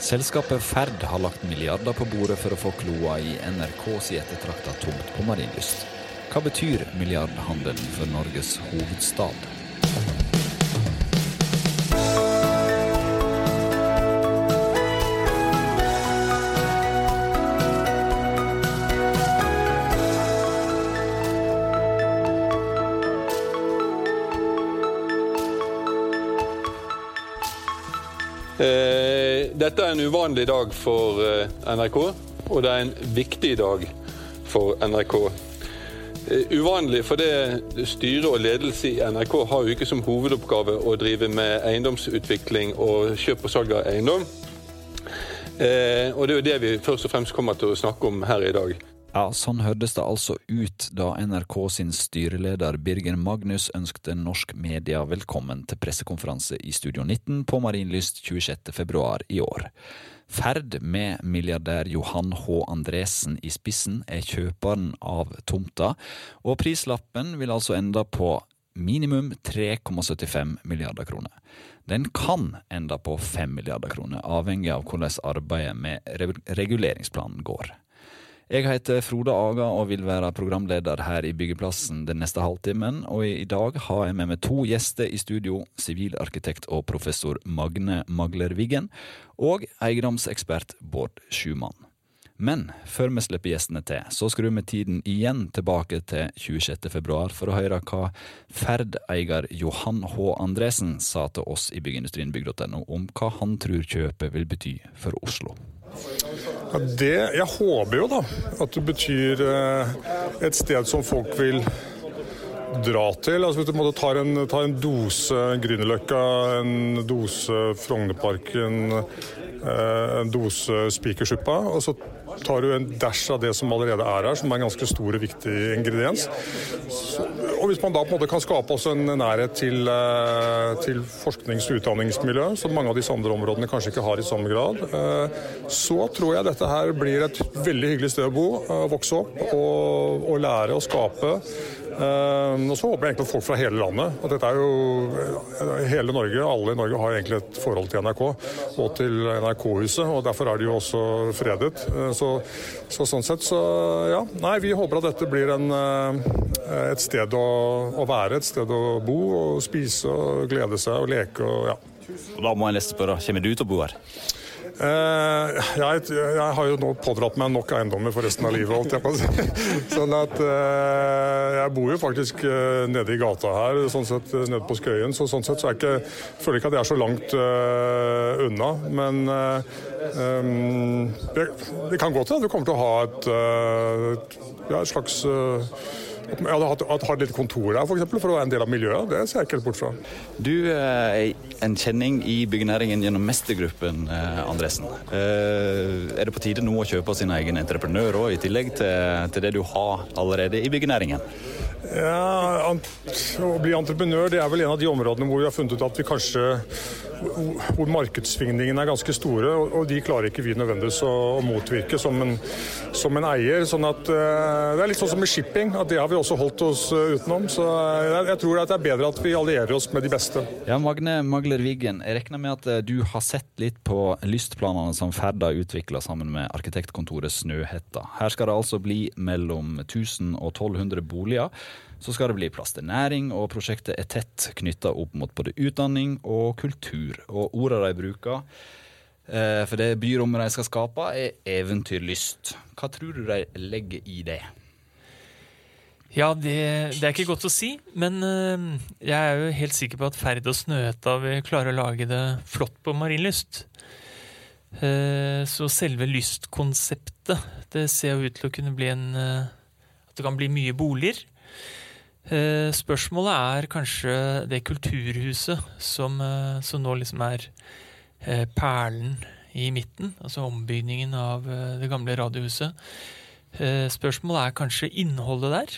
Selskapet Ferd har lagt milliarder på bordet for å få kloa i NRKs ettertrakta tomt på Marienlyst. Hva betyr milliardhandelen for Norges hovedstad? Er en uvanlig dag for eh, NRK, og det er en viktig dag for NRK. Eh, uvanlig fordi styre og ledelse i NRK har jo ikke som hovedoppgave å drive med eiendomsutvikling og kjøp og salg av eiendom. Og det er jo det vi først og fremst kommer til å snakke om her i dag. Ja, Sånn hørtes det altså ut da NRK sin styreleder Birger Magnus ønskte norsk media velkommen til pressekonferanse i Studio 19 på Marienlyst 26. februar i år. Ferd, med milliardær Johan H. Andresen i spissen, er kjøperen av tomta, og prislappen vil altså enda på minimum 3,75 milliarder kroner. Den kan enda på 5 milliarder kroner, avhengig av hvordan arbeidet med reguleringsplanen går. Jeg heter Frode Aga og vil være programleder her i Byggeplassen den neste halvtimen. Og i dag har jeg med meg to gjester i studio. Sivilarkitekt og professor Magne Magler Wiggen. Og eiendomsekspert Bård Schumann. Men før vi slipper gjestene til, så skrur vi tiden igjen tilbake til 26. februar for å høre hva Ferd-eier Johan H. Andresen sa til oss i byggeindustrien bygg.no om hva han tror kjøpet vil bety for Oslo. Ja, det, jeg håper jo da at det betyr eh, et sted som folk vil dra til. Altså Hvis du måtte ta en, ta en dose Grünerløkka, en dose Frognerparken, eh, en dose Spikersuppa, og så tar du en dash av det som allerede er her, som er en ganske stor og viktig ingrediens. Hvis man da på en måte kan skape også en nærhet til, eh, til forsknings- og utdanningsmiljø, som mange av disse andre områdene kanskje ikke har i samme grad, eh, så tror jeg dette her blir et veldig hyggelig sted å bo, eh, vokse opp og, og lære å skape. Og så håper jeg egentlig at folk fra hele landet at dette er jo Hele Norge, alle i Norge har egentlig et forhold til NRK og til NRK-huset. og Derfor er de jo også fredet. Så så, sånn sett så ja. Nei, vi håper at dette blir en, eh, et sted å, å, være, et sted å bo og spise og glede seg og leke og ja. Og da må jeg nesten spørre, kommer du til å bo her? Eh, jeg, jeg, har jo nå pådratt meg nok eiendommer for resten av livet. Holdt jeg på. sånn at eh, Jeg bor jo faktisk eh, nede i gata her, sånn sett nede på Skøyen. Så sånn sett så jeg ikke, føler jeg ikke at jeg er så langt uh, unna. Men uh, um, det, det, kan godt hende at du kommer til å ha et, uh, ja, et slags jeg hadde hatt, hatt litt kontor der, for, eksempel, for å være en del av miljøet. Det ser jeg ikke helt bort fra. Du er en kjenning i byggenæringen gjennom mestergruppen, eh, Andresen. Eh, er det på tide nå å kjøpe sin egen entreprenør òg, i tillegg til, til det du har allerede i byggenæringen? Ja, Å bli entreprenør det er vel en av de områdene hvor vi har funnet ut at vi kanskje hvor markedssvingningene er ganske store, og de klarer ikke vi nødvendigvis å, motvirke som en, som en eier. sånn at Det er litt sånn som med shipping, at det har vi også holdt oss uh, utenom. Så jeg, jeg, tror det er bedre at vi allierer oss med de beste. Ja, Magne Magler Wiggen, jeg regner med at du har sett litt på lystplanene som Ferda utvikla sammen med arkitektkontoret Snøhetta. Her skal det altså bli mellom 1000 og 1200 boliger. Så skal det bli plass til næring, og prosjektet er tett knytta opp mot både utdanning og kultur. Og orda de bruker eh, for det byrommet de skal skape, er eventyrlyst. Hva tror du de legger i det? Ja, det, det, er ikke godt å si, men uh, jeg er jo helt sikker på at Ferd og Snøhetta vil klare å lage det flott på Marienlyst. Uh, så selve lystkonseptet, det ser jo ut til å kunne bli en uh, At det kan bli mye boliger. Eh, spørsmålet er kanskje det kulturhuset som, eh, som nå liksom er eh, perlen i midten. Altså ombygningen av det gamle radiohuset. Spørsmålet er kanskje innholdet der.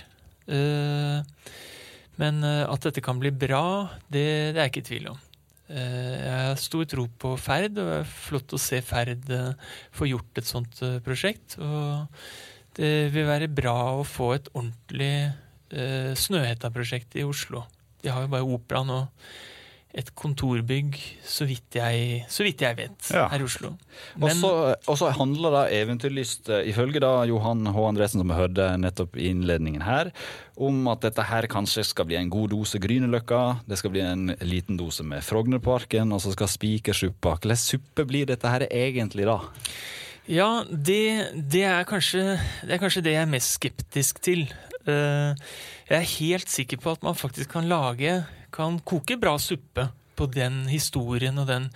Men at dette kan bli bra, det, det er jeg ikke i tvil om. Jeg har stor tro på Ferd, og det er flott å se Ferd få gjort et sånt prosjekt. Og det vil være bra å få et ordentlig Snøhetta-prosjektet i Oslo. De har jo bare operaen og et kontorbygg, så vidt jeg, så vidt jeg vet, Ja. her i Oslo. Og så- handler da Eventyrlyst, eh, ifølge da Johan H. Andresen, som vi hørte nettopp i innledningen her, om at dette her kanskje skal bli en god dose Grünerløkka, det skal bli en liten dose med Frognerparken, og så skal Spikersuppa Hvilken suppe blir dette her egentlig, da? Ja, det, det, er kanskje, det er kanskje det jeg er mest skeptisk til. Eh, jeg er helt sikker på at man faktisk kan lage, kan koke bra suppe på den historien og den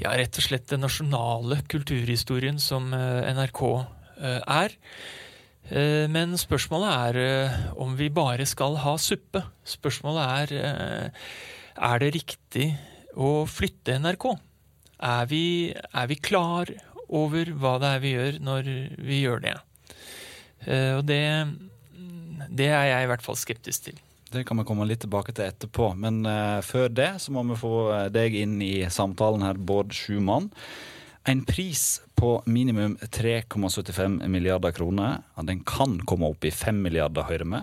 ja, rett og slett den nasjonale kulturhistorien som eh, NRK eh, er. Eh, Men spørsmålet er om vi bare skal ha suppe. Spørsmålet er er det riktig å flytte NRK. Er vi, er vi klar over hva det er vi gjør når vi gjør det? Og det, det er jeg i hvert fall skeptisk til. Det kan vi komme litt tilbake til etterpå. Men uh, før det så må vi få eh, deg inn i samtalen her, Bård Schumann. En pris på minimum 3,75 milliarder kroner. Den kan komme opp i 5 milliarder, hører vi.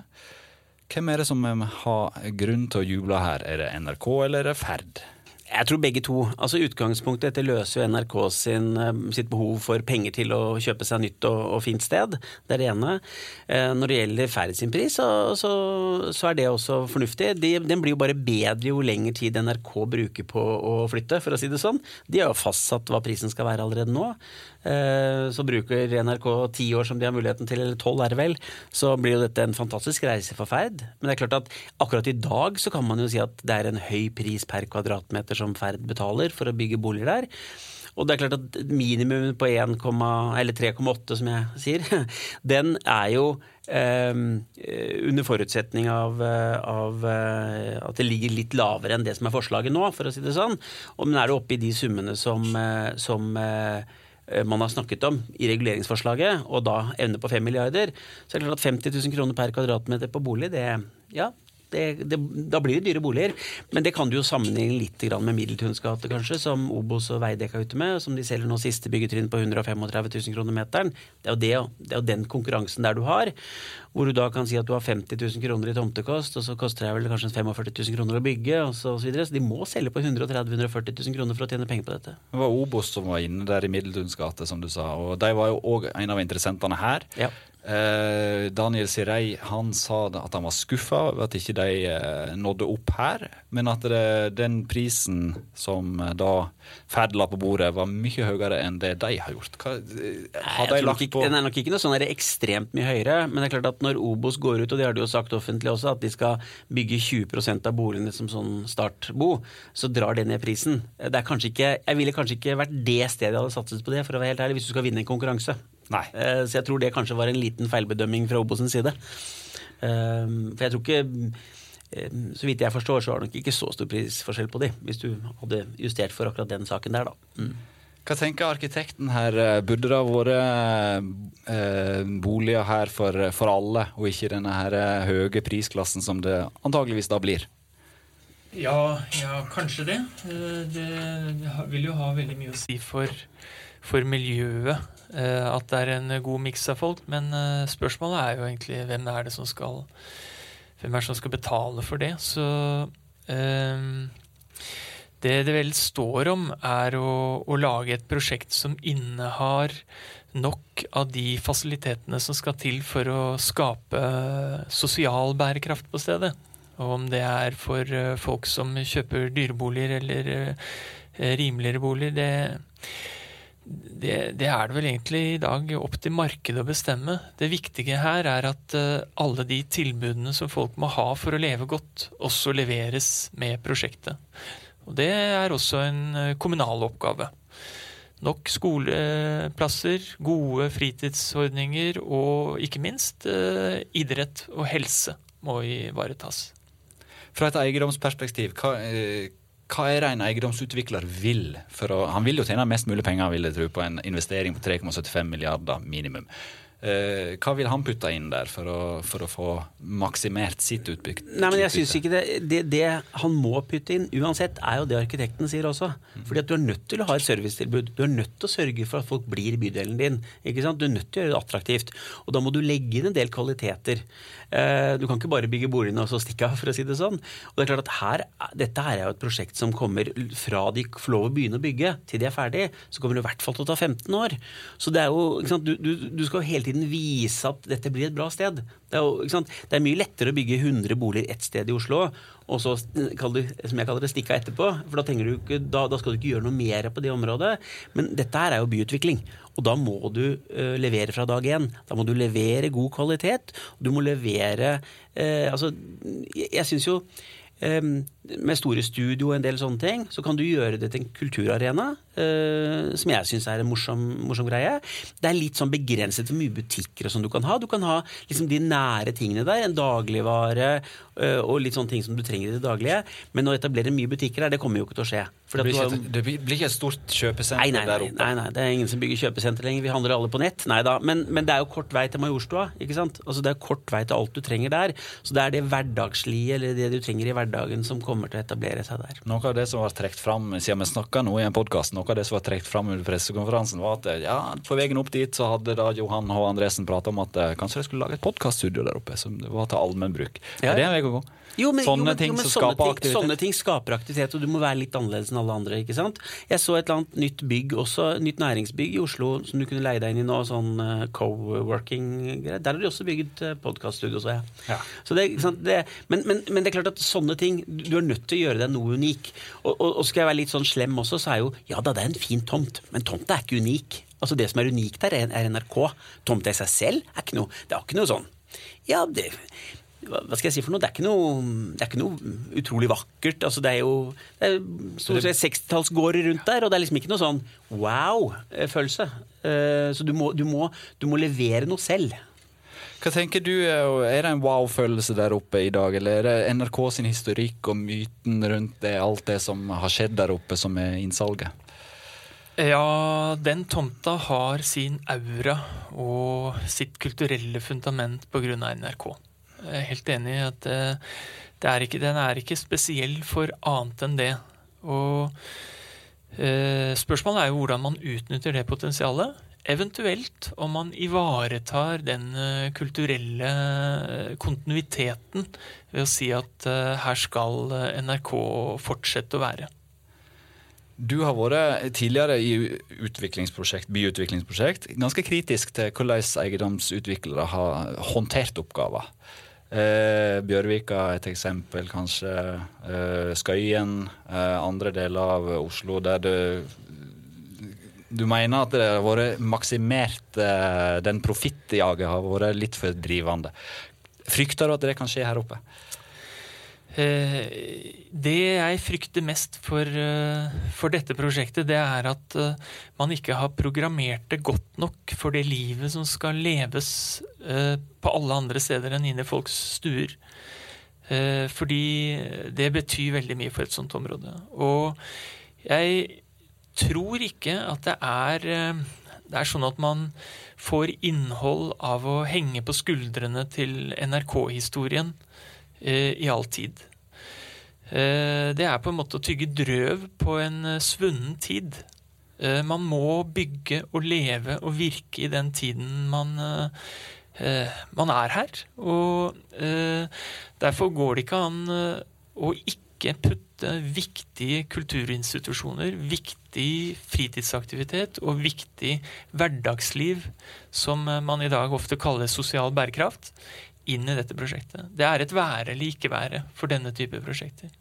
Hvem er det som eh, har grunn til å juble her? Er det NRK eller er det Ferd? Jeg tror begge to. Altså Utgangspunktet dette løser jo NRK sin, eh, sitt behov for penger til å kjøpe seg nytt og, og fint sted. Det er det ene. Eh, når det gjelder Færre sin pris, så, så, så er det også fornuftig. De, den blir jo bare bedre jo lenger tid NRK bruker på å flytte, for å si det sånn. De har jo fastsatt hva prisen skal være allerede nå. Eh, så bruker NRK ti år som de har muligheten til, eller tolv er det vel, så blir jo dette en fantastisk reise for Ferd. Men det er klart at akkurat i dag så kan man jo si at det er en høy pris per kvadratmeter som Ferd betaler for å bygge boliger der. Og det er klart at minimumet på 3,8 som jeg sier, den er jo eh, under forutsetning av, eh, av eh, at det ligger litt lavere enn det som er forslaget nå, for å si det sånn. Og men er det oppe i de summene som, som man har snakket om i reguleringsforslaget, og da evne på 5 milliarder, så er det klart at 50 000 kroner per kvadratmeter på bolig, det, ja, det, det, da blir det dyre boliger. Men det kan du jo sammenligne litt med Middeltuns gate, kanskje, som Obos og Veidekke er ute med, som de selger nå siste byggetrinn på 135 000 kroner meteren. Det er, jo det, det er jo den konkurransen der du har, hvor du da kan si at du har 50 000 kroner i tomtekost, og så koster det vel kanskje 45 000 kroner å bygge, og så, og så videre. Så de må selge på 130 000-140 000 kroner for å tjene penger på dette. Det var Obos som var inne der i Middeltuns gate, som du sa. Og de var jo òg en av interessentene her. Ja. Eh, Daniel Sirei han sa at han var skuffa over at ikke de eh, nådde opp her, men at det, den prisen som eh, da Ferd la på bordet, var mye høyere enn det de har gjort. Hva, eh, har Jeg de lagt på Den er nok ikke noe sånn er ekstremt mye høyere, men det er klart at når Obos går ut, og det har de jo sagt offentlig også, at de skal bygge 20% av boligene som sånn startbo, så drar det ned prisen. Det er kanskje ikke, Jeg ville kanskje ikke vært det stedet jeg hadde satset på det, for å være helt ærlig, hvis du skal vinne en konkurranse. Nei. Eh, Så jeg tror det kanskje var en liten feilbedømming fra Obos side. Eh, For jeg tror ikke eh, Så vidt jeg forstår, så var det nok ikke så stor prisforskjell på de, hvis du hadde justert for akkurat den saken der, da. Mm. Hva tenker arkitekten her? Burde det ha vært eh, boliger her for, for alle, og ikke denne her høye prisklassen som det antageligvis da blir? Ja, ja, kanskje det. Eh, Det det vil jo ha veldig mye å si for, for miljøet at det er en god miks av folk. Men eh, spørsmålet er jo egentlig hvem er det som skal hvem er det som skal betale for det. Så eh, det det vel står om, er å, å lage et prosjekt som innehar nok av de fasilitetene som skal til for å skape sosial bærekraft på stedet. Og om det er for eh, folk som kjøper dyreboliger eller eh, rimeligere boliger, det, det, det er det vel egentlig i dag opp til markedet å bestemme. Det viktige her er at eh, alle de tilbudene som folk må ha for å leve godt, også leveres med prosjektet. Og det er også en eh, kommunal oppgave. Nok skoleplasser, gode fritidsordninger og ikke minst eh, idrett og helse må ivaretas. Fra et eiendomsperspektiv, hva, hva er det en eiendomsutvikler vil? Å, han vil jo tjene mest mulig penger vil jeg tro, på en investering på 3,75 milliarder minimum. Eh, hva vil han putte inn der for å, for å få maksimert sitt utbytte? Nei, men jeg synes ikke det, det, det, han må putte inn, uansett, er jo det arkitekten sier også. Fordi at du er nødt til å ha et servicetilbud. Du er nødt til å sørge for at folk blir i bydelen din. ikke sant? Du er nødt til å gjøre det attraktivt. Og da må du legge inn en del kvaliteter. Uh, du kan ikke bare bygge boligene og så stikke av, for å si det sånn. Og det er klart at her, Dette her er jo et prosjekt som kommer fra de får lov å begynne å bygge, til de er ferdig, så kommer det i hvert fall til å ta 15 år. Så det er jo, ikke sant? Du, du, du skal jo hele tiden vise at dette blir et bra sted. Det er, jo, det er mye lettere å bygge 100 boliger ett sted i Oslo, og så du, som jeg kaller det, stikka etterpå. For da, du ikke, da, da, skal du ikke gjøre noe mer på det området. Men dette her er jo byutvikling. Og da må du uh, levere fra dag én. Da må du levere god kvalitet. Du må levere uh, Altså, jeg, jeg syns jo um, med store studio og en del sånne ting, så kan du gjøre det til en kulturarena. Uh, som jeg syns er en morsom, morsom, greie. Det er litt sånn begrenset hvor mye butikker og sånn du kan ha. Du kan ha liksom de nære tingene der. En dagligvare uh, og litt sånne ting som du trenger i det daglige. Men å etablere mye butikker her, det kommer jo ikke til å skje. Det blir, ikke, det, blir, ikke, et stort kjøpesenter nei, nei, der oppe? Nei, nei, det er ingen som bygger kjøpesenter lenger. Vi handler alle på nett. Nei da. Men, men det er jo kort vei til Majorstua. ikke sant? Altså Det er kort vei til alt du trenger der. Så det er det hverdagslige, eller det du trenger i hverdagen, som kommer til å etablere seg der. Noe av det som var trukket fram siden vi snakka nå i en podkast, noe av det som var trukket fram under pressekonferansen, var at ja, på veien opp dit så hadde da Johan H. Andresen prata om at eh, kanskje de skulle lage et podkaststudio der oppe, som var til allmennbruk. Ja. Er det en vei å gå? Jo, men, sånne jo, men, ting jo, men sånne ting. Sånne ting skaper aktivitet, og du må være litt annerledes enn alle andre. ikke sant? Jeg så et eller annet nytt bygg, også nytt næringsbygg i Oslo som du kunne leie deg inn i nå, sånn uh, co-working-greier. Der har de også bygget uh, podkaststudio, så jeg. Ja. Så det, det, men, men, men, det er klart at sånne ting Du er nødt til å gjøre deg noe unik. Og, og, og skal jeg være litt sånn slem også, så er jo Ja da, det er en fin tomt, men tomta er ikke unik. Altså Det som er unikt der, er NRK. Tomta i seg selv er ikke noe Det er ikke noe sånn Ja, det hva skal jeg si for noe? Det er ikke noe, det er ikke noe utrolig vakkert. Altså, det er jo det er stort sett 60-tallsgårder rundt der, og det er liksom ikke noe sånn wow-følelse. Eh, så du må, du, må, du må, levere noe selv. Hva tenker du, Er det en wow-følelse der oppe i dag, eller er det NRK sin historikk og myten rundt det, alt det som har skjedd der oppe, som er innsalget? Ja, den tomta har sin aura og sitt kulturelle fundament pga. NRK. Jeg er helt enig i at eh, er ikke, den er ikke spesiell for annet enn det. Og eh, spørsmålet er jo hvordan man utnytter det potensialet. Eventuelt om man ivaretar den eh, kulturelle kontinuiteten ved å si at her skal NRK fortsette å være. Du har vært tidligere i utviklingsprosjekt, byutviklingsprosjekt ganske kritisk til hvordan eiendomsutviklere har håndtert oppgaver. Eh, Bjørvika er et eksempel, kanskje. Eh, Skøyen, eh, andre deler av Oslo der du du mener at det har vært maksimert eh, Den profittjaget har vært litt for drivende. Frykter du at det kan skje her oppe? Eh, det jeg frykter mest for, eh, for, dette prosjektet, det er at eh, man ikke har programmert det godt nok for det livet som skal leves på alle andre steder enn inne i folks stuer. Fordi det betyr veldig mye for et sånt område. Og jeg tror ikke at det er, det er sånn at man får innhold av å henge på skuldrene til NRK-historien i all tid. Eh, det er på en måte å tygge drøv på en eh, svunnen tid. Eh, man må bygge og leve og virke i den tiden man, man er her. Og derfor går det ikke an å ikke putte viktige kulturinstitusjoner, viktig fritidsaktivitet og viktig hverdagsliv, som man i dag ofte kaller sosial bærekraft, inn i dette prosjektet. Det er et være eller ikke være for denne type prosjekter.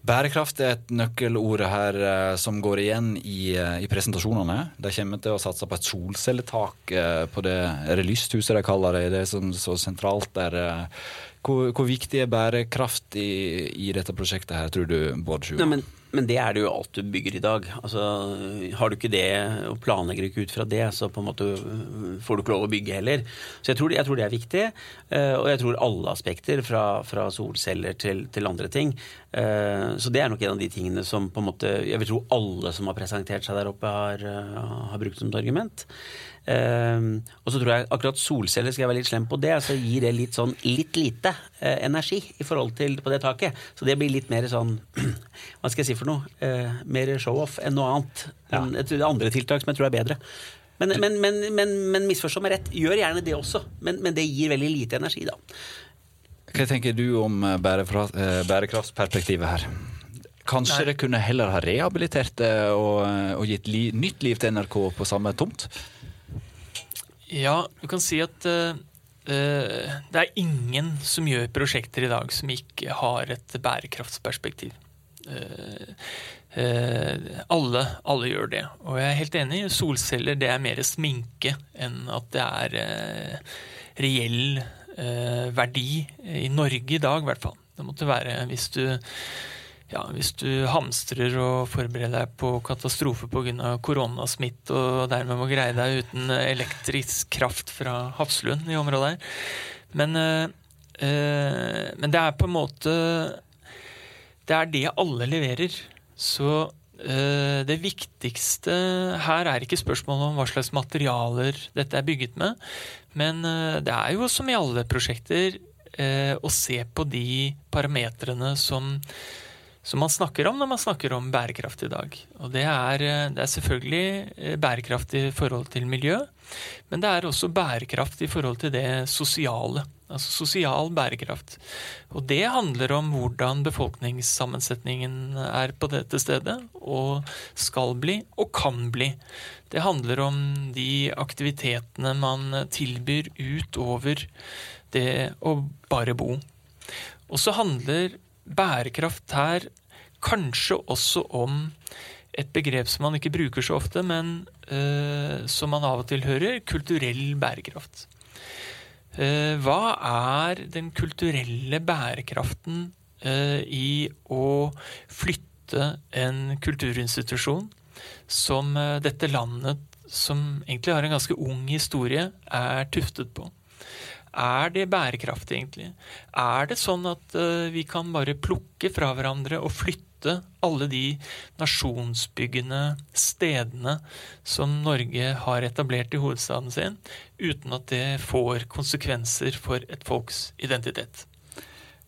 Bærekraft er et nøkkelord her eh, som går igjen i, eh, i, presentasjonene. De kommer til å satse på et solcelletak eh, på det er lysthuset de kaller det. Det som så sentralt der. Hvor, hvor viktig er bærekraft i, i, dette prosjektet her, tror du, Bård Sjua? Men det er det jo alt du bygger i dag. Altså, har du ikke det, og planlegger ikke ut fra det, så på en måte får du ikke lov å bygge heller. Så jeg tror, jeg tror det er viktig. Eh, og jeg tror alle aspekter, fra, fra solceller til, til, andre ting. Eh, så det er nok en av de tingene som på en måte Jeg vil tro alle som har presentert seg der oppe, har, har brukt som et argument. Uh, og så tror jeg akkurat solceller skal jeg være litt slem på det, så gir det litt sånn litt lite uh, energi i forhold til på det taket. Så det blir litt mer sånn Hva skal jeg si for noe? Uh, mer show-off enn noe annet. Ja. Et, andre tiltak som jeg tror er bedre. Men, men, men, men, men misforstå meg rett, gjør gjerne det også. Men, det gir veldig lite energi, da. Hva tenker du om eh, bærekraftsperspektivet her? Kanskje Nei. det kunne heller ha rehabilitert det og, og gitt li, nytt liv til NRK på samme tomt? Ja, du kan si at uh, det er ingen som gjør prosjekter i dag som ikke har et bærekraftsperspektiv. Uh, uh, alle, alle, gjør det. Og jeg er helt enig. Solceller det er mer sminke enn at det er reell verdi i Norge i dag, i hvert fall. Det måtte være hvis du ja, hvis du hamstrer og forbereder deg på katastrofe pga. koronasmitt og dermed må greie deg uten elektrisk kraft fra Hafslund i området her. Men, øh, men det er på en måte Det er det alle leverer. Så øh, det viktigste her er ikke spørsmålet om hva slags materialer dette er bygget med, men øh, det er jo som i alle prosjekter å se på de parametrene som som man snakker om når man snakker om bærekraft i dag. Og det er, eh, det er selvfølgelig eh, bærekraft i forhold til miljø, men det er også bærekraft i forhold til det sosiale. Altså sosial bærekraft. Og det handler om hvordan befolkningssammensetningen er på dette stedet, og skal bli, og kan bli. Det handler om de aktivitetene man tilbyr utover det å bare bo. Og så handler bærekraft her kanskje også om et begrep som man ikke bruker så ofte, men uh, som man av og til hører kulturell bærekraft. Uh, hva er den kulturelle bærekraften uh, i å flytte en kulturinstitusjon som dette landet, som egentlig har en ganske ung historie, er tuftet på? Er det bærekraftig, egentlig? Er det sånn at uh, vi kan bare plukke fra hverandre og flytte alle de nasjonsbyggende stedene som Norge har etablert i hovedstaden sin, uten at det får konsekvenser for et folks identitet?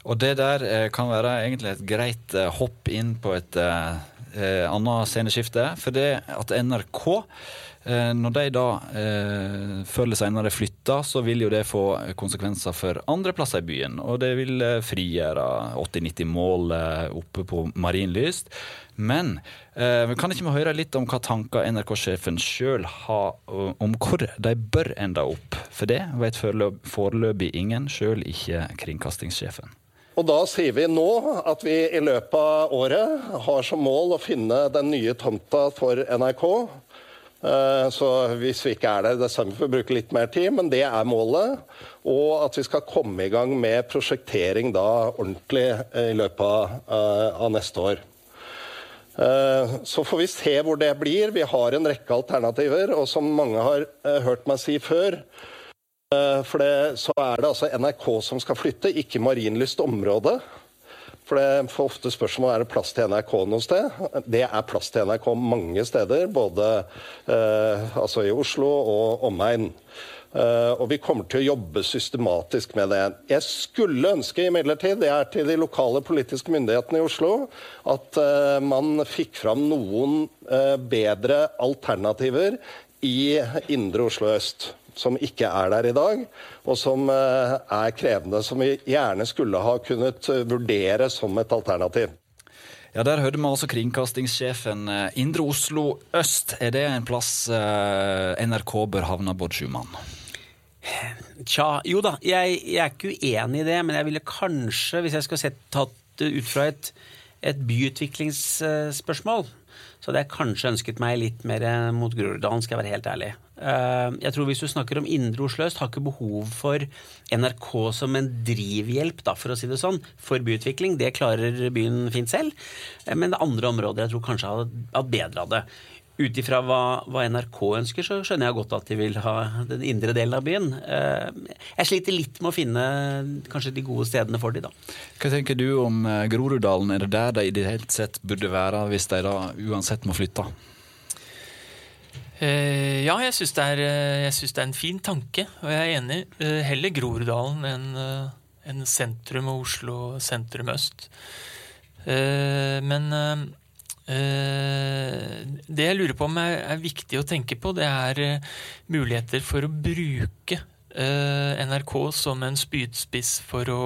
Og det der eh, kan være egentlig et greit eh, hopp inn på et eh, annet sceneskifte. For det at NRK Eh, når de da eh, før eller senere flytter, så vil jo det få konsekvenser for andre plasser i byen. Og det vil eh, frigjøre 80-90 mål oppe på Marienlyst. Men eh, kan ikke vi høre litt om hva tanker NRK-sjefen sjøl har om hvor de bør ende opp? For det vet foreløpig ingen, sjøl ikke kringkastingssjefen. Og da sier vi nå at vi i løpet av året har som mål å finne den nye tomta for NRK. Eh, så hvis vi ikke er der i desember, får vi bruke litt mer tid, men det er målet. Og at vi skal komme i gang med prosjektering da ordentlig i løpet av, eh, neste år. Eh, så får vi se hvor det blir. Vi har en rekke alternativer. Og som mange har hørt meg si før, for det, så er det altså NRK som skal flytte, ikke Marienlyst område. For det får ofte spørsmål er det plass til NRK noe sted. Det er plass til NRK mange steder, både eh, altså i Oslo og omegn. Uh, og vi kommer til å jobbe systematisk med det. Jeg skulle ønske imidlertid, det er til de lokale politiske myndighetene i Oslo, at uh, man fikk fram noen uh, bedre alternativer i indre Oslo øst som ikke er der i dag, og som eh, er krevende. Som vi gjerne skulle ha kunnet eh, vurdere som et alternativ. Ja, Der hørte vi altså kringkastingssjefen. Eh, Indre Oslo øst, er det en plass NRK bør havne, Bård Schumann? Tja, jo da. Jeg, jeg, er ikke uenig i det, men jeg ville kanskje, hvis jeg skulle sett, tatt det ut fra et, et byutviklingsspørsmål, så hadde jeg kanskje ønsket meg litt mer mot Groruddalen, skal jeg være helt ærlig. Eh, jeg tror Hvis du snakker om Indre Oslo øst, har ikke behov for NRK som en drivhjelp, da, for å si det sånn, for byutvikling. Det klarer byen fint selv. Eh, men det andre områder jeg tror kanskje har hatt bedre av det. Ut ifra hva, hva, NRK ønsker, så skjønner jeg godt at de vil ha den indre delen av byen. Eh, jeg sliter litt med å finne kanskje de gode stedene for de da. Hva tenker du om Groruddalen? Er det der de i det hele sett burde være, hvis de da uansett må flytte? Eh, ja, jeg syns det, eh, det, er en fin tanke, og jeg er enig. Eh, heller Groruddalen enn en sentrum og Oslo sentrum øst. Men det jeg lurer på om er, viktig å tenke på, det er muligheter for å bruke NRK som en spydspiss for å,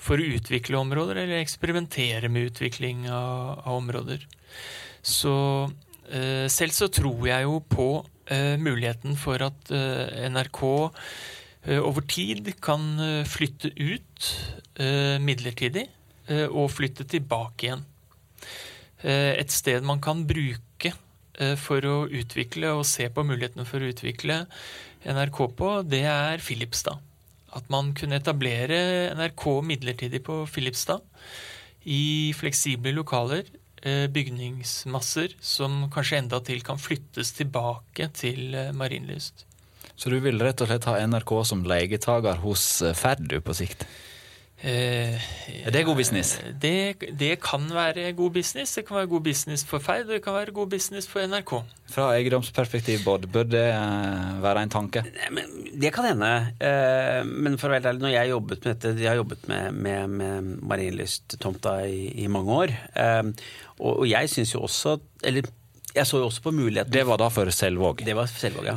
for å, utvikle områder, eller eksperimentere med utvikling av, av områder. Så selv så tror jeg jo på eh, muligheten for at eh, NRK over tid kan flytte ut midlertidig og flytte tilbake igjen. Et sted man kan bruke for å utvikle og se på mulighetene for å utvikle NRK på, det er Filipstad. At man kunne etablere NRK midlertidig på Filipstad i fleksible lokaler Eh, bygningsmasser som kanskje enda til kan flyttes tilbake til marinlyst. Marienlyst. Så du vil rett og slett ha NRK som leietager hos eh, Ferdu på sikt? Eh, er det god business? Det, det, kan være god business. Det kan være god business for Ferd, og det kan være god business for NRK. Fra eiendomsperspektiv, Bård, bør det være en tanke? Det kan hende. Men for å være ærlig, når jeg jobbet med dette Jeg har jobbet med, med, med Marienlyst-tomta i, i, mange år. Og, jeg syns jo også Eller jeg så jo også på muligheten Det var da for Selvåg? Det var Selvåg, ja.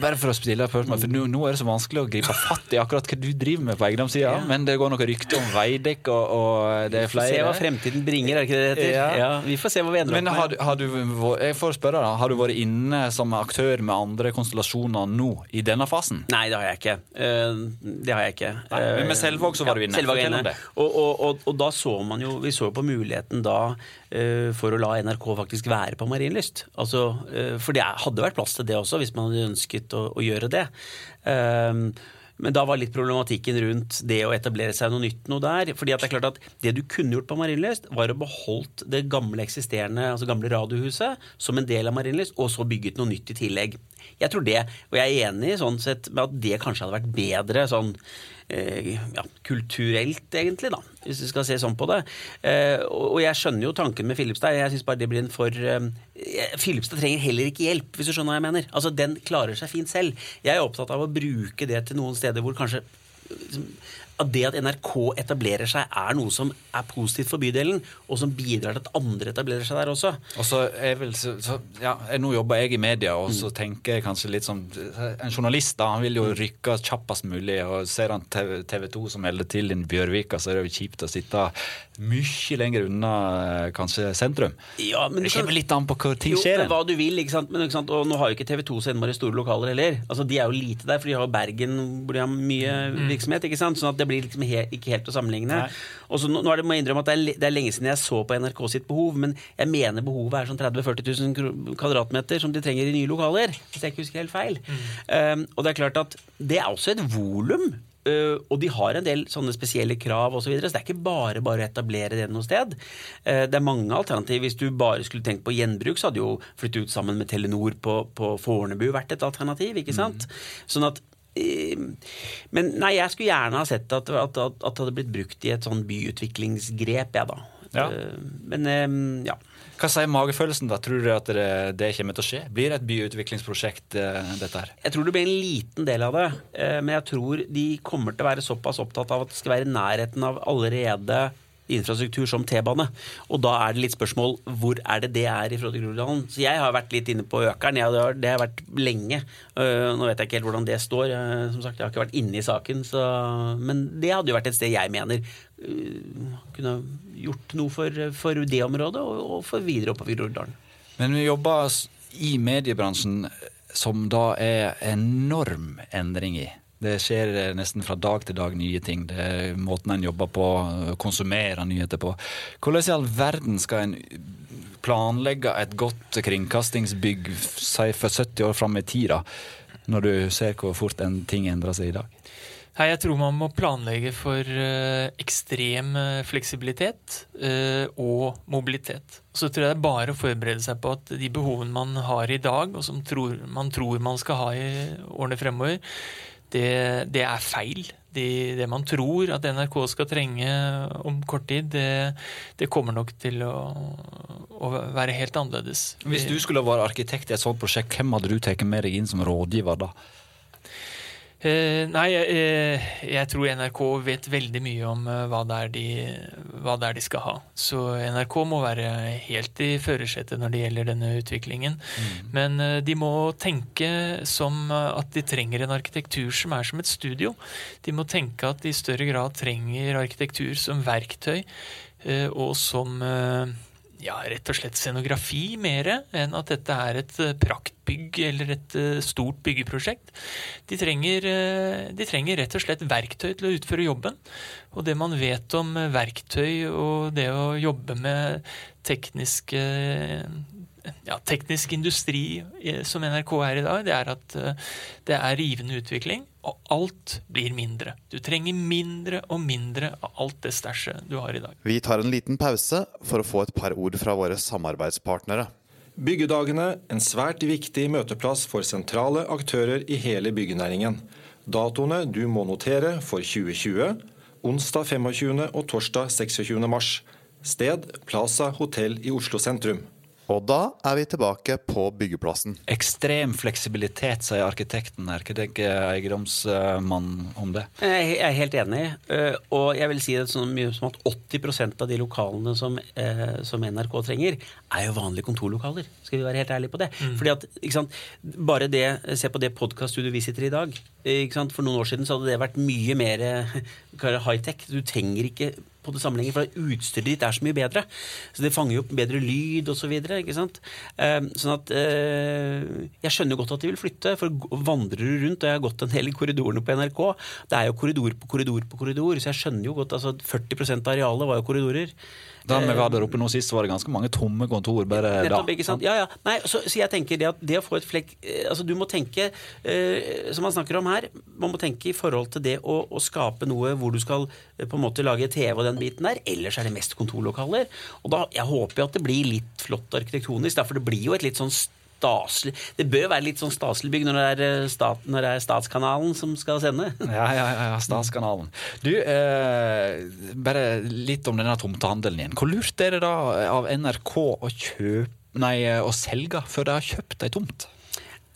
Bare for å stille spørsmål, for nå, er det så vanskelig å gripe fatt i akkurat hva du driver med på eiendomssida, ja. men det går noen rykter om Veidekke, og, og, det er flere. Vi får se hva fremtiden bringer, er det ikke det det heter? Ja. ja. Vi får se hva vi ender opp med. Har, har du, jeg får spørre da, har du vært inne som aktør med andre konstellasjoner nå, i denne fasen? Nei, det har jeg ikke. Eh, det har jeg ikke. Nei, men med Selvåg så var du inne. Selvåg inne. Og, og, og, da så man jo Vi så jo på muligheten da uh, for å la NRK faktisk være på Marienlyst. Altså Eh, for det hadde vært plass til det også, hvis man hadde ønsket å, å gjøre det. Um, men da var litt problematikken rundt det å etablere seg noe nytt noe der. fordi at Det er klart at det du kunne gjort på Marienlyst, var å beholdt det gamle eksisterende, altså gamle radiohuset som en del av Marienlyst, og så bygget noe nytt i tillegg. Jeg tror det, og jeg er enig sånn sett med at det kanskje hadde vært bedre sånn ja, kulturelt, egentlig, da, hvis vi skal se sånn på det. Eh, og jeg skjønner jo tanken med Filipstad. Jeg syns bare det blir en for eh, Filipstad trenger heller ikke hjelp, hvis du skjønner hva jeg mener. Altså, Den klarer seg fint selv. Jeg er opptatt av å bruke det til noen steder hvor kanskje at det at NRK etablerer seg, er noe som er positivt for bydelen, og som bidrar til at andre etablerer seg der også. Og så er vel, så, så, ja, Nå jobber jeg i media, og så mm. tenker jeg kanskje litt som En journalist da, han vil jo rykke kjappest mulig, og ser han TV 2 som melder til i Bjørvika, så er det jo kjipt å sitte mye lenger unna eh, kanskje sentrum. Ja, men det kommer litt an på hvor ting jo, skjer. Hva du vil, ikke sant? Men, ikke sant? Og nå har jo ikke TV 2 så innmari store lokaler heller. Altså, De er jo lite der, for de har Bergen hvor de har mye mm. virksomhet. ikke sant? Sånn at det blir liksom he ikke helt å sammenligne. Og så nå, nå er det, må jeg innrømme at det er, det er, lenge siden jeg så på NRK sitt behov, men jeg mener behovet er sånn 30 000-40 000 kvadratmeter som de trenger i nye lokaler. Hvis jeg ikke husker helt feil. Mm. Um, og det er klart at det er også et volum Uh, og de har en del sånne spesielle krav osv. Så, videre, så det er ikke bare bare å etablere det noe sted. Uh, det er mange alternativer. Hvis du bare skulle tenkt på gjenbruk, så hadde jo flytte ut sammen med Telenor på, på Fornebu vært et alternativ. ikke sant? Mm. Sånn at men nei, jeg skulle gjerne ha sett at, at, at, at det hadde blitt brukt i et sånn byutviklingsgrep, jeg, da. Ja. men ja. Hva sier magefølelsen? da? Tror du at det, det, kommer til å skje? Blir det et byutviklingsprosjekt, eh, dette her? Jeg tror det blir en liten del av det. Eh, men jeg tror de kommer til å være såpass opptatt av at det skal være i nærheten av allerede infrastruktur som T-bane. Og da er det litt spørsmål hvor er det det er i forhold til Groruddalen. Så jeg har vært litt inne på Økeren. Jeg, det har vært lenge. Uh, nå vet jeg ikke helt hvordan det står. Jeg, som sagt, Jeg har ikke vært inne i saken. Så, men det hadde jo vært et sted jeg mener uh, kunne gjort noe for, for det området, og, og, for videre oppover Groruddalen. Men vi jobber i mediebransjen som da er enorm endring i. Det skjer eh, nesten fra dag til dag nye ting. Det er måten en jobber på, konsumerer nyheter på. Hvordan i all verden skal en planlegge et godt kringkastingsbygg si for 70 år fram i tid. Når du ser hvor fort en ting endrer seg i dag? Nei, Jeg tror man må planlegge for uh, ekstrem fleksibilitet og mobilitet. Så tror jeg det er bare å forberede seg på at de behovene man har i dag, og som man tror man skal ha i årene fremover, det, det er feil. Det, det, man tror at NRK skal trenge om kort tid, det, det kommer nok til å, å, være helt annerledes. Hvis du skulle vært arkitekt i et sånt prosjekt, hvem hadde du tatt med deg inn som rådgiver da? Eh, nei, eh, jeg tror NRK vet veldig mye om eh, hva, det de, hva, det er de, skal ha. Så NRK må være helt i førersetet når det gjelder denne utviklingen. Mm. Men de må tenke som at de trenger en arkitektur som er som et studio. De må tenke at de i større grad trenger arkitektur som verktøy og som ja, rett og slett scenografi mer enn at dette er et eh, praktbygg eller et eh, stort byggeprosjekt. De trenger, eh, de trenger, rett og slett verktøy til å utføre jobben. Og det man vet om verktøy og det å jobbe med tekniske ja, teknisk industri som NRK er i dag, det er at det er rivende utvikling og alt blir mindre. Du trenger mindre og mindre av alt det stæsjet du har i dag. Vi tar en liten pause for å få et par ord fra våre samarbeidspartnere. Byggedagene, en svært viktig møteplass for sentrale aktører i hele byggenæringen. Datoene du må notere for 2020, onsdag 25. og torsdag 26. mars. Sted Plaza hotell i Oslo sentrum. Og da er vi tilbake på byggeplassen. Ekstrem fleksibilitet, sier arkitekten her. Hva tenker eiendomsmannen om det? Jeg er helt enig. Eh, og jeg vil si det så mye som at 80% av de lokalene som, eh, som, NRK trenger, er jo vanlige kontorlokaler. Skal vi være helt ærlige på det? Mm. Fordi at, ikke sant, bare det, Se på det podkaststudioet vi sitter i i dag. Ikke sant? For noen år siden så hadde det vært mye mer high-tech. Du trenger ikke på det sammenhengen, for utstyret ditt er så mye bedre. Så det fanger jo opp bedre lyd osv. Så videre, ikke sant? Uh, sånn at uh, Jeg skjønner godt at de vil flytte, for vandrer du rundt, og jeg har gått en del i korridorene på NRK, det er jo korridor på korridor på korridor, så jeg skjønner jo godt altså 40 av arealet var jo korridorer. Da vi var der oppe nå sist, var det ganske mange tomme kontor bare Nettopp, da. Ja, ja. Nei, så, så, jeg tenker det at det å få et flekk eh, altså Du må tenke, eh, som man snakker om her, man må tenke i forhold til det å, å skape noe hvor du skal eh, på en måte lage TV og den biten der. Ellers er det mest kontorlokaler. Og da, Jeg håper jo at det blir litt flott arkitektonisk, Derfor det blir jo et litt sånn staselig Det bør være litt sånn staselig bygg når det er, eh, stat, når det er Statskanalen som skal sende. Ja, ja, ja, Statskanalen. Du, eh, bare litt om denne tomtehandelen igjen. Hvor lurt er det da av NRK å kjøpe Nei, å selge før de har kjøpt ei tomt?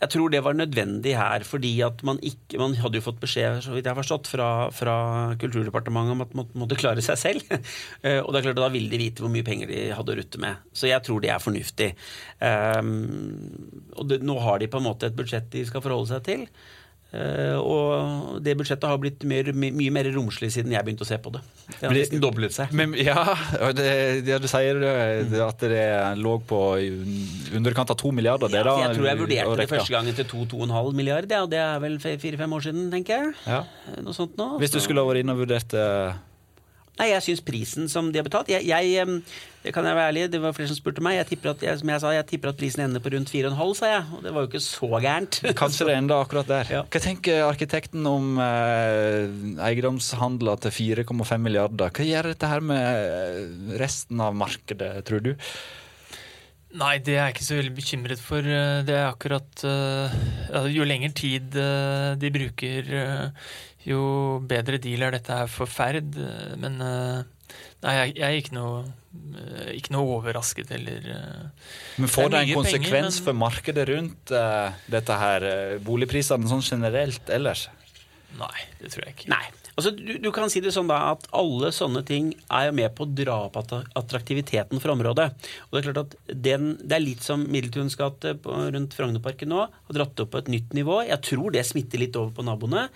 Jeg tror det var nødvendig her, fordi at man ikke Man hadde jo fått beskjed så vidt jeg har forstått, fra, fra Kulturdepartementet om at man måtte klare seg selv. Eh, og det er klart da ville de vite hvor mye penger de hadde å rutte med. Så jeg tror det er fornuftig. Um, og det, nå har de på en måte et budsjett de skal forholde seg til. Uh, og det budsjettet har blitt mer, mye mer romslig siden jeg begynte å se på det. Det har nesten doblet seg. Men, ja, det, det, du sier det, at det lå på underkant av to milliarder. Ja, da, jeg tror jeg vurderte det første gangen til to-to-og-en-halv milliard, ja, og det er vel fire-fem år siden, tenker jeg. Ja. Noe sånt nå. Hvis du skulle ha vært inne og vurdert uh, Nei, jeg syns prisen som de har betalt jeg, jeg, Det kan jeg være ærlig, det var flere som spurte meg. Jeg tipper at, jeg, som jeg sa, jeg tipper at prisen ender på rundt 4,5, sa jeg. Og det var jo ikke så gærent. Kanskje det ender akkurat der. Ja. Hva tenker arkitekten om eh, eiendomshandler til 4,5 milliarder? Hva gjør dette her med resten av markedet, tror du? Nei, det er jeg ikke så veldig bekymret for. Det er akkurat uh, Jo lengre tid uh, de bruker uh, jo bedre deal er dette her for Ferd. Men eh, nei, jeg, jeg er ikke noe, eh, ikke noe overrasket eller eh. Men får det, en konsekvens penger, men... for markedet rundt uh, dette her, boligprisene sånn generelt ellers? Nei, det tror jeg ikke. Nei, Altså, du, du, kan si det sånn da at alle sånne ting er jo med på å dra opp attraktiviteten for området. Og Det er klart at den, det er litt som Middeltuns gate rundt Frognerparken nå. Har dratt opp på et nytt nivå. Jeg tror det smitter litt over på naboene.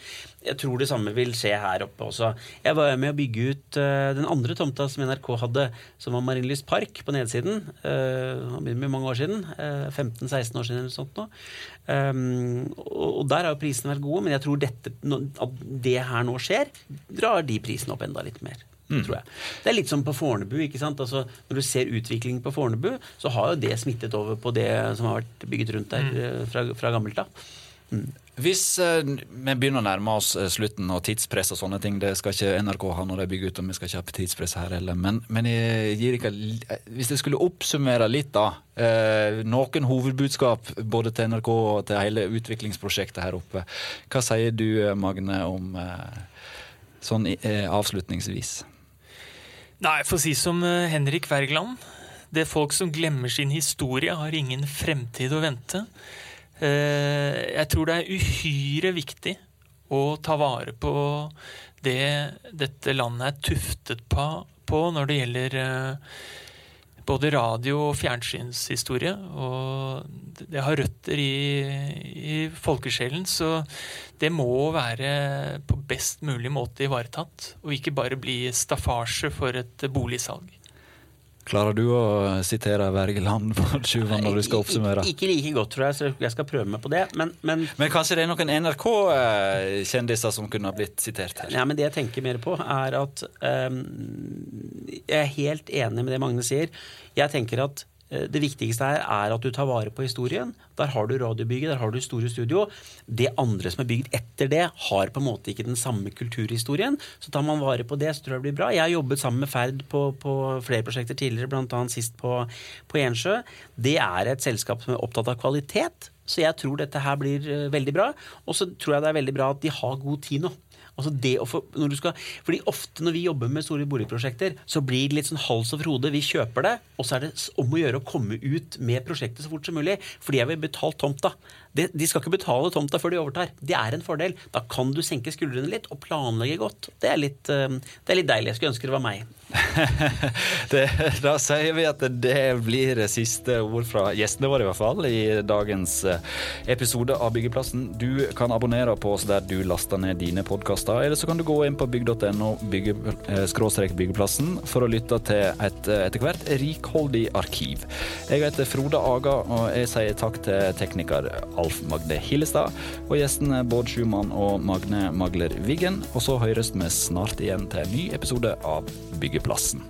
Jeg tror det samme vil skje her oppe også. Jeg var med å bygge ut uh, den andre tomta som NRK hadde, som var Marienlyst park på nedsiden. Uh, med mange år siden. Uh, eh, 15-16 år siden eller sånt nå. Um, og, og, der har prisene vært gode, men jeg tror dette, at det her nå skjer, drar de prisene opp enda litt mer. Mm. tror jeg. Det er litt som på Fornebu. ikke sant? Altså, når du ser utviklingen på Fornebu, så har jo det smittet over på det som har vært bygget rundt der mm. Fra, fra gammelt av. Mm. Hvis eh, vi begynner å nærme oss eh, slutten og tidspress og sånne ting, det skal ikke NRK ha når de bygger ut, og vi skal ikke ha tidspress her heller, men, men jeg gir ikke, hvis jeg skulle oppsummere litt, da. Eh, noen hovedbudskap både til NRK og til hele utviklingsprosjektet her oppe. Hva sier du, Magne, om eh, sånn eh, avslutningsvis? Nei, for å si som eh, Henrik Wergeland. Det er folk som glemmer sin historie, har ingen fremtid å vente. Eh, jeg tror det er uhyre viktig å ta vare på det dette landet er tuftet på når det gjelder eh, både radio- og fjernsynshistorie. Og det har røtter i, i folkesjelen, så det må være på best mulig måte ivaretatt. Og ikke bare bli staffasje for et boligsalg. Klarer du å sitere Wergeland for Tjuvan når du skal oppsummere? Ikke like godt, tror jeg, så jeg skal prøve meg på det. Men, men, men kanskje det er noen NRK-kjendiser som kunne ha blitt sitert her? Ja, men Det jeg tenker mer på, er at um, Jeg er helt enig med det Magne sier. Jeg tenker at det viktigste her er at du tar vare på historien. Der har du radiobygget, der har du store studio. Det andre som er bygd etter det, har på en måte ikke den samme kulturhistorien. Så tar man vare på det, så tror jeg det blir bra. Jeg har jobbet sammen med Ferd på, på flere prosjekter tidligere, bl.a. sist på, på Ensjø. Det er et selskap som er opptatt av kvalitet. Så jeg tror dette her blir eh, veldig bra. Og så tror jeg det er veldig bra at de har god tid nå. Altså det å få, når du skal, fordi Ofte når vi jobber med store boligprosjekter, så blir det litt sånn hals over hode. Vi kjøper det, og så er det om å gjøre å komme ut med prosjektet så fort som mulig. Fordi jeg vil betale tomta. De, de skal ikke betale tomta før de overtar. Det er en fordel. Da kan du senke skuldrene litt og planlegge godt. Det er litt, eh, det er litt deilig. Jeg skulle ønske det var meg. det, da sier vi at det blir siste ord fra gjestene våre, i hvert fall, i dagens eh, episode av Byggeplassen. Du kan abonnere på oss der du laster ned dine podkaster, eller så kan du gå inn på bygg.no bygge, eh, byggeplassen for å lytte til et etter hvert rikholdig arkiv. Jeg heter Frode Aga, og jeg sier takk til tekniker Alf Magne Hillestad, og gjestene Bård Schumann og Magne Magler Wiggen. Og så høres vi snart igjen til en ny episode av Byggeplassen plassen.